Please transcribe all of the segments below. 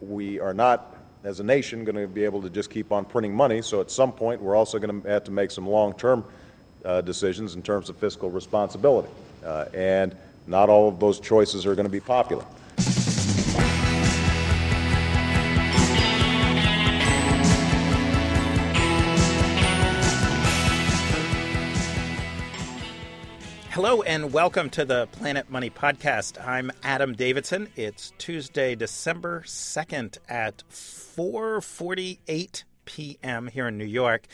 we are not, as a nation, going to be able to just keep on printing money. So at some point, we're also going to have to make some long term uh, decisions in terms of fiscal responsibility. Uh, and not all of those choices are going to be popular. Hello and welcome to the Planet Money Podcast. I'm Adam Davidson. It's Tuesday, December 2nd at 4:48 p.m. here in New York.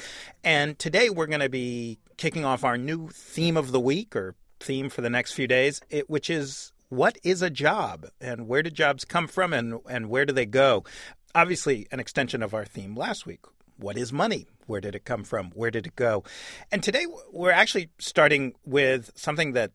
And today we're going to be kicking off our new theme of the week or theme for the next few days, it, which is what is a job and where do jobs come from and, and where do they go? Obviously, an extension of our theme last week. What is money? Where did it come from? Where did it go? And today we're actually starting with something that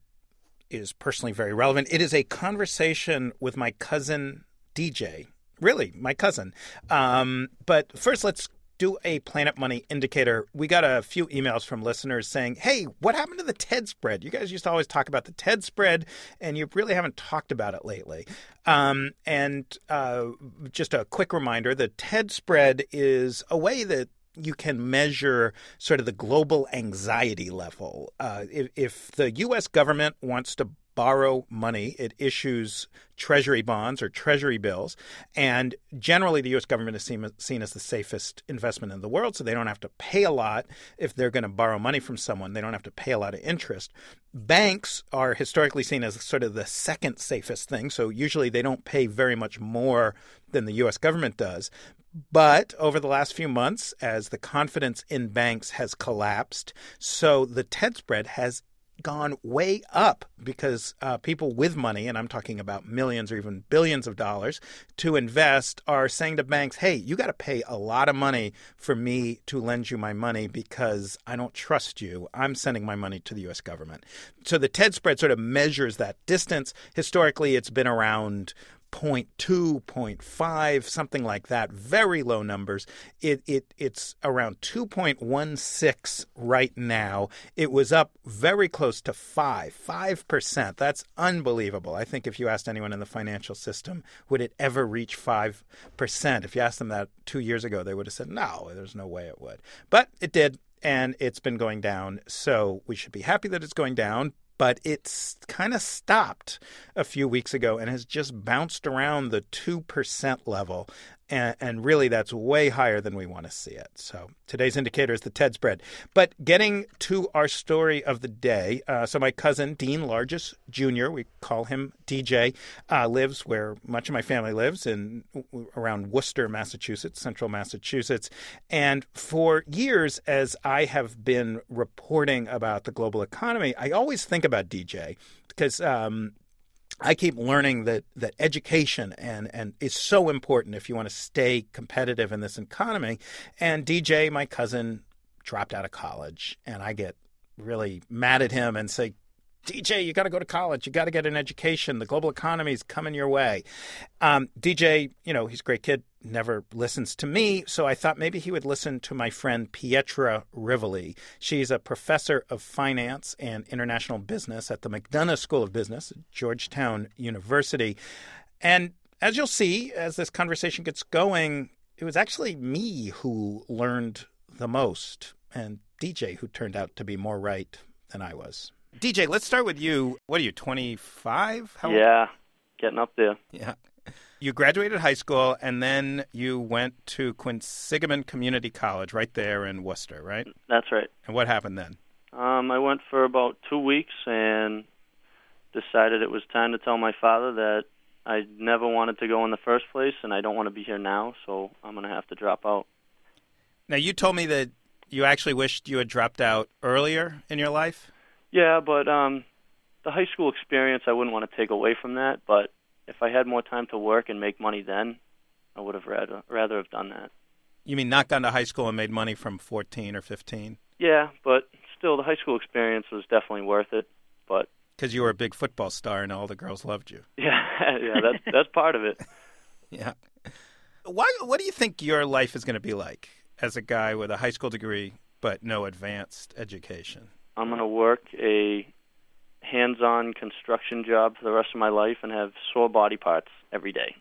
is personally very relevant. It is a conversation with my cousin DJ. Really, my cousin. Um, but first, let's do a Planet Money indicator. We got a few emails from listeners saying, hey, what happened to the TED spread? You guys used to always talk about the TED spread, and you really haven't talked about it lately. Um, and uh, just a quick reminder the TED spread is a way that you can measure sort of the global anxiety level. Uh, if, if, the U.S. government wants to borrow money. It issues treasury bonds or treasury bills. And generally, the U.S. government is seen, seen as the safest investment in the world. So they don't have to pay a lot if they're going to borrow money from someone. They don't have to pay a lot of interest. Banks are historically seen as sort of the second safest thing. So usually they don't pay very much more than the U.S. government does. But over the last few months, as the confidence in banks has collapsed, so the TED spread has gone way up because uh, people with money, and I'm talking about millions or even billions of dollars to invest, are saying to banks, hey, you got to pay a lot of money for me to lend you my money because I don't trust you. I'm sending my money to the U.S. government. So the TED spread sort of measures that distance. Historically, it's been around 0.2, 0.5, something like that, very low numbers. It, it, it's around 2.16 right now. It was up very close to 5, 5%. That's unbelievable. I think if you asked anyone in the financial system, would it ever reach 5%? If you asked them that two years ago, they would have said, no, there's no way it would. But it did and it's been going down. So we should be happy that it's going down but it's kind of stopped a few weeks ago and has just bounced around the 2% level and, and really that's way higher than we want to see it. So today's indicator is the TED spread. But getting to our story of the day, uh, so my cousin Dean Largess Jr., we call him DJ, uh, lives where much of my family lives in around Worcester, Massachusetts, central Massachusetts. And for years, as I have been reporting about the global economy, I always think about DJ because um, I keep learning that that education and and is so important if you want to stay competitive in this economy. And DJ, my cousin, dropped out of college, and I get really mad at him and say, DJ, you got to go to college. You got to get an education. The global economy is coming your way. Um, DJ, you know, he's a great kid, never listens to me. So I thought maybe he would listen to my friend Pietra Rivoli. She's a professor of finance and international business at the McDonough School of Business at Georgetown University. And as you'll see, as this conversation gets going, it was actually me who learned the most, and DJ who turned out to be more right than I was. DJ, let's start with you. What are you, 25? yeah, getting up there. Yeah. You graduated high school and then you went to Quinsigamond Community College right there in Worcester, right? That's right. And what happened then? Um, I went for about two weeks and decided it was time to tell my father that I never wanted to go in the first place and I don't want to be here now, so I'm going to have to drop out. Now, you told me that you actually wished you had dropped out earlier in your life? Yeah, but um, the high school experience I wouldn't want to take away from that. But if I had more time to work and make money then, I would have rather rather have done that. You mean not gone to high school and made money from 14 or 15? Yeah, but still, the high school experience was definitely worth it. But because you were a big football star and all the girls loved you. Yeah, yeah, that's that's part of it. yeah. Why? What do you think your life is going to be like as a guy with a high school degree but no advanced education? I'm going to work a hands-on construction job for the rest of my life and have sore body parts every day.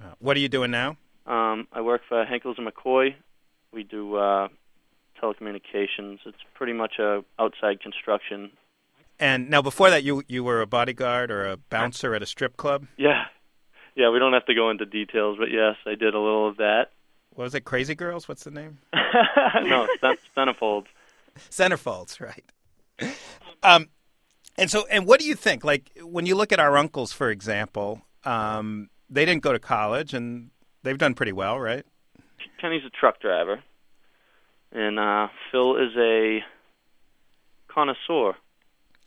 Uh, what are you doing now? Um, I work for Henkels and McCoy. We do uh, telecommunications. It's pretty much a outside construction. And now, before that, you you were a bodyguard or a bouncer at a strip club. Yeah, yeah. We don't have to go into details, but yes, I did a little of that. What was it? Crazy Girls? What's the name? no, Centerfolds. Centerfolds, right? Um, and so, and what do you think? Like when you look at our uncles, for example, um, they didn't go to college, and they've done pretty well, right? Kenny's a truck driver, and uh, Phil is a connoisseur.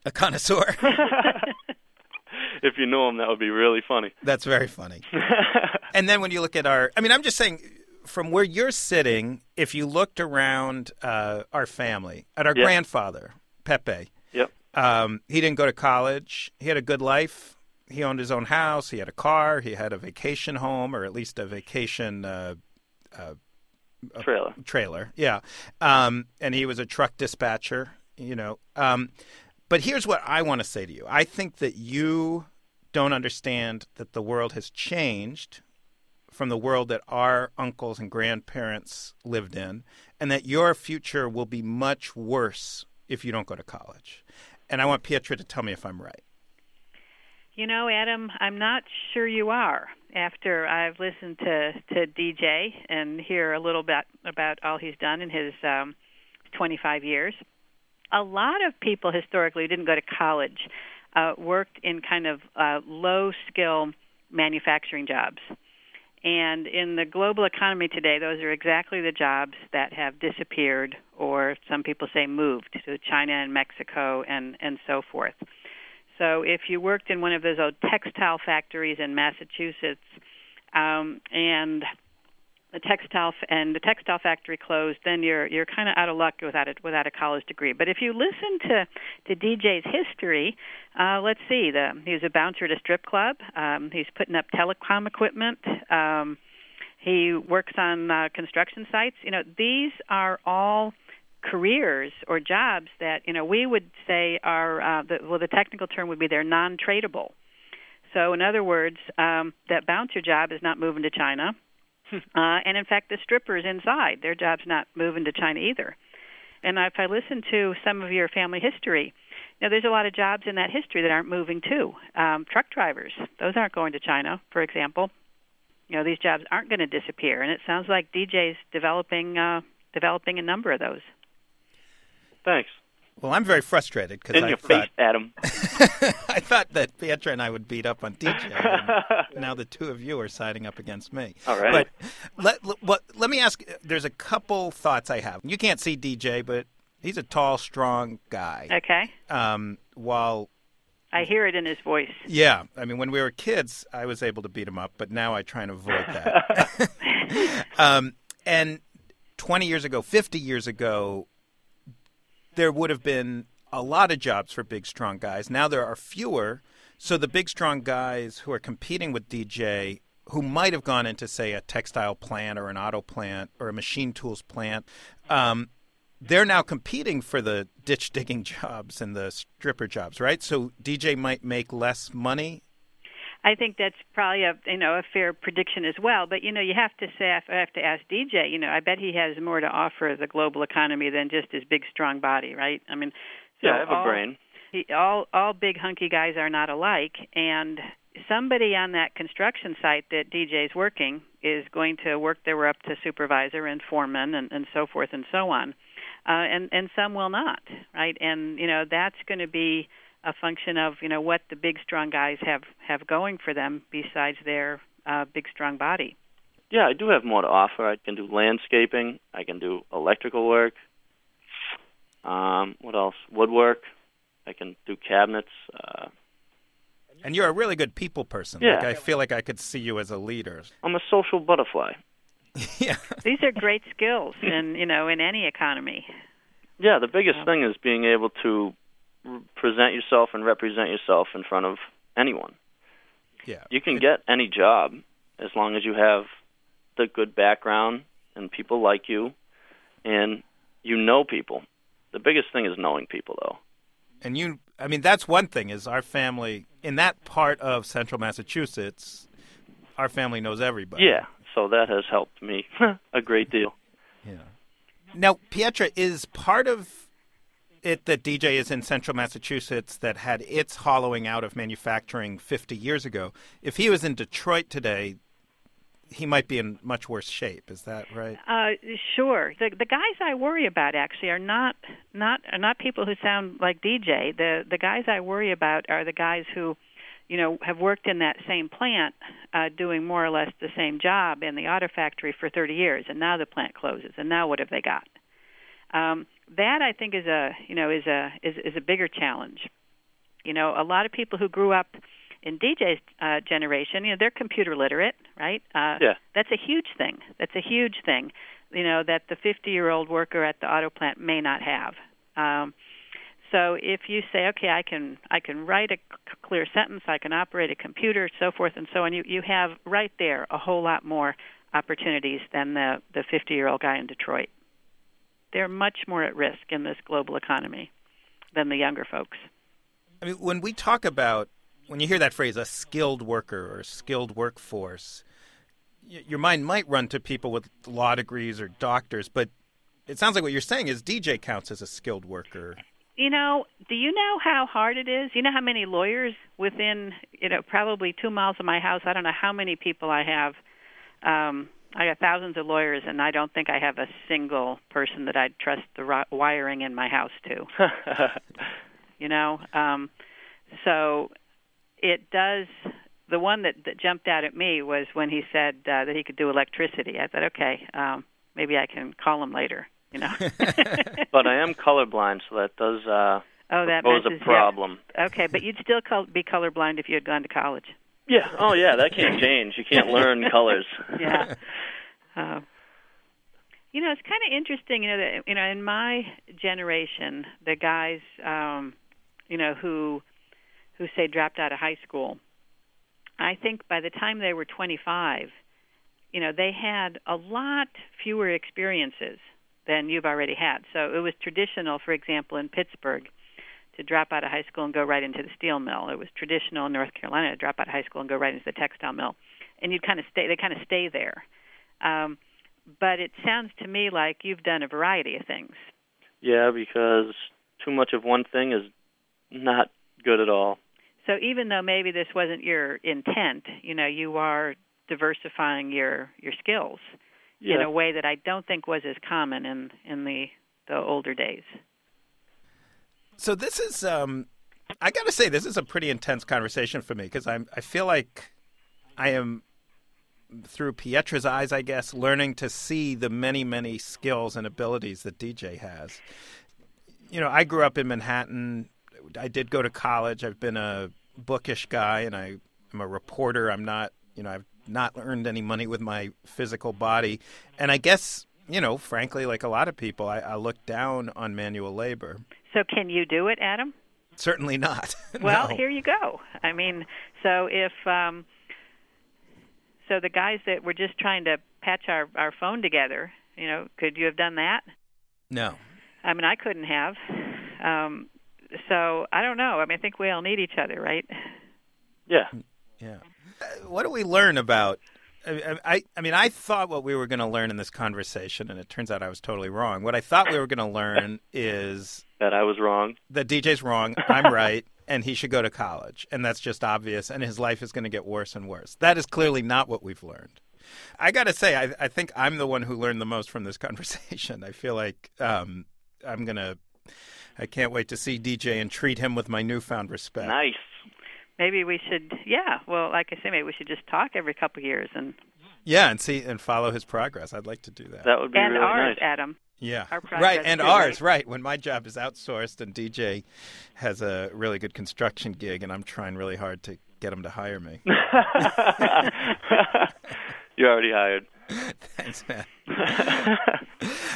A connoisseur. if you know him, that would be really funny. That's very funny. and then when you look at our, I mean, I'm just saying, from where you're sitting, if you looked around uh, our family, at our Yeah. grandfather, Pepe. Um, he didn't go to college. He had a good life. He owned his own house. He had a car. He had a vacation home, or at least a vacation uh, Trailer. trailer. Yeah. Um, and he was a truck dispatcher, you know. Um, but here's what I want to say to you I think that you don't understand that the world has changed from the world that our uncles and grandparents lived in, and that your future will be much worse if you don't go to college. And I want Pietra to tell me if I'm right. You know, Adam, I'm not sure you are. After I've listened to to DJ and hear a little bit about all he's done in his um, 25 years, a lot of people historically who didn't go to college uh, worked in kind of uh, low skill manufacturing jobs. And in the global economy today, those are exactly the jobs that have disappeared, or some people say moved to China and Mexico and, and so forth. So if you worked in one of those old textile factories in Massachusetts, um, and the textile and the textile factory closed, then you're you're kind of out of luck without it without a college degree. But if you listen to to DJ's history, uh, let's see, the he was a bouncer at a strip club. Um, he's putting up telecom equipment. Um, he works on uh, construction sites. You know, these are all careers or jobs that you know we would say are uh, the, well the technical term would be they're non-tradable. So in other words, um, that bouncer job is not moving to China, uh, and in fact the strippers inside their job's not moving to China either. And if I listen to some of your family history, now there's a lot of jobs in that history that aren't moving too. Um, truck drivers, those aren't going to China, for example. You know, these jobs aren't going to disappear, and it sounds like DJ's developing uh, developing a number of those. Thanks. Well, I'm very frustrated because In I your thought face, Adam. I thought that Pietra and I would beat up on DJ. now the two of you are siding up against me. All right. But let, let, what, let me ask there's a couple thoughts I have. You can't see DJ, but he's a tall, strong guy. Okay, Um, while, I hear it in his voice. yeah, I mean, when we were kids, I was able to beat him up, but now I try and avoid that. um, and 20 years ago, 50 years ago, there would have been a lot of jobs for big, strong guys. Now there are fewer. So the big, strong guys who are competing with DJ, who might have gone into, say, a textile plant or an auto plant or a machine tools plant, um, they're now competing for the ditch digging jobs and the stripper jobs, right? So DJ might make less money. I think that's probably a you know a fair prediction as well. But you know you have to say I have to ask DJ. You know I bet he has more to offer the global economy than just his big strong body, right? I mean, so yeah, I have all, a brain. He, all all big hunky guys are not alike, and somebody on that construction site that DJ's working is going to work their way up to supervisor and foreman and, and so forth and so on, uh, and and some will not, right? And you know that's going to be a function of you know what the big strong guys have have going for them besides their uh, big strong body. Yeah, I do have more to offer. I can do landscaping. I can do electrical work. Um, what else? Woodwork. I can do cabinets. Uh, And you're a really good people person. Yeah. Like I feel like I could see you as a leader. I'm a social butterfly. yeah. These are great skills in you know in any economy. Yeah, the biggest Yeah. thing is being able to r- present yourself and represent yourself in front of anyone. Yeah. You can get any job as long as you have the good background and people like you and you know people. The biggest thing is knowing people though. And you, I mean, that's one thing is our family in that part of central Massachusetts, our family knows everybody. Yeah, so that has helped me a great deal. Yeah. Now, Pietra is part of it that DJ is in central Massachusetts that had its hollowing out of manufacturing 50 years ago. If he was in Detroit today, he might be in much worse shape. Is that right? Uh, sure. The the guys I worry about actually are not not are not people who sound like DJ. The the guys I worry about are the guys who, you know, have worked in that same plant, uh, doing more or less the same job in the auto factory for 30 years, and now the plant closes, and now what have they got? Um, that I think is a you know is a is is a bigger challenge. You know, a lot of people who grew up in DJ's uh, generation, you know, they're computer literate, right? Uh, yeah. That's a huge thing. That's a huge thing. You know that the 50-year-old worker at the auto plant may not have. Um, so if you say, okay, I can I can write a c- clear sentence, I can operate a computer, so forth and so on, you you have right there a whole lot more opportunities than the the 50-year-old guy in Detroit. They're much more at risk in this global economy than the younger folks. I mean, when we talk about when you hear that phrase, a skilled worker or a skilled workforce, your mind might run to people with law degrees or doctors, but it sounds like what you're saying is DJ counts as a skilled worker. You know, do you know how hard it is? You know how many lawyers within, you know, probably two miles of my house? I don't know how many people I have. Um, I got thousands of lawyers, and I don't think I have a single person that I'd trust the ri- wiring in my house to. you know, um, so it does. The one that, that jumped out at me was when he said uh, that he could do electricity. I thought, okay, um, maybe I can call him later. You know. but I am colorblind, so that does uh, oh, that was a problem. You up. Okay, but you'd still col- be colorblind if you had gone to college. Yeah. Oh, yeah. That can't change. You can't learn colors. yeah. Uh, you know, it's kind of interesting. You know, that you know, in my generation, the guys, um, you know, who who say dropped out of high school, I think by the time they were 25, you know, they had a lot fewer experiences than you've already had. So it was traditional, for example, in Pittsburgh, to drop out of high school and go right into the steel mill. It was traditional in North Carolina to drop out of high school and go right into the textile mill, and you'd kind of stay. They kind of stay there. Um, but it sounds to me like you've done a variety of things. Yeah, because too much of one thing is not good at all. So even though maybe this wasn't your intent, you know, you are diversifying your your skills yeah. in a way that I don't think was as common in in the the older days. So this is um I got to say this is a pretty intense conversation for me because I'm I feel like I am through Pietra's eyes, I guess, learning to see the many, many skills and abilities that DJ has. You know, I grew up in Manhattan. I did go to college. I've been a bookish guy, and I am a reporter. I'm not, you know, I've not earned any money with my physical body. And I guess, you know, frankly, like a lot of people, I, I look down on manual labor. So, can you do it, Adam? Certainly not. well, no. here you go. I mean, so if um, so, the guys that were just trying to patch our our phone together, you know, could you have done that? No. I mean, I couldn't have. Um, so I don't know. I mean, I think we all need each other, right? Yeah. Yeah. Uh, what do we learn about? I, I, I mean, I thought what we were going to learn in this conversation, and it turns out I was totally wrong. What I thought we were going to learn is that I was wrong. That DJ's wrong. I'm right, and he should go to college, and that's just obvious. And his life is going to get worse and worse. That is clearly not what we've learned. I got to say, I, I think I'm the one who learned the most from this conversation. I feel like um, I'm going to. I can't wait to see DJ and treat him with my newfound respect. Nice. Maybe we should, yeah. Well, like I say, maybe we should just talk every couple of years and. Yeah, and see and follow his progress. I'd like to do that. That would be and really ours, nice. Adam. Yeah, Our right, and ours, right? right. When my job is outsourced and DJ has a really good construction gig, and I'm trying really hard to get him to hire me. You're already hired. Thanks, man.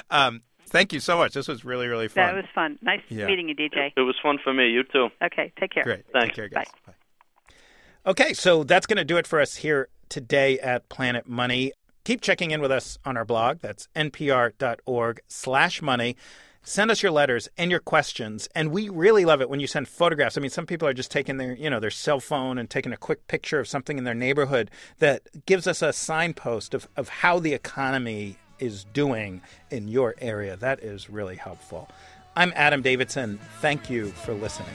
um, thank you so much. This was really, really fun. That was fun. Nice Yeah. meeting you, DJ. It was fun for me. You too. Okay, take care. Great. Thanks. Take care, guys. Bye. Okay, so that's going to do it for us here today at Planet Money. Keep checking in with us on our blog. That's npr.org slash money. send us your letters and your questions. And we really love it when you send photographs. I mean, some people are just taking their, you know, their cell phone and taking a quick picture of something in their neighborhood that gives us a signpost of, of how the economy is doing in your area. That is really helpful. I'm Adam Davidson. Thank you for listening.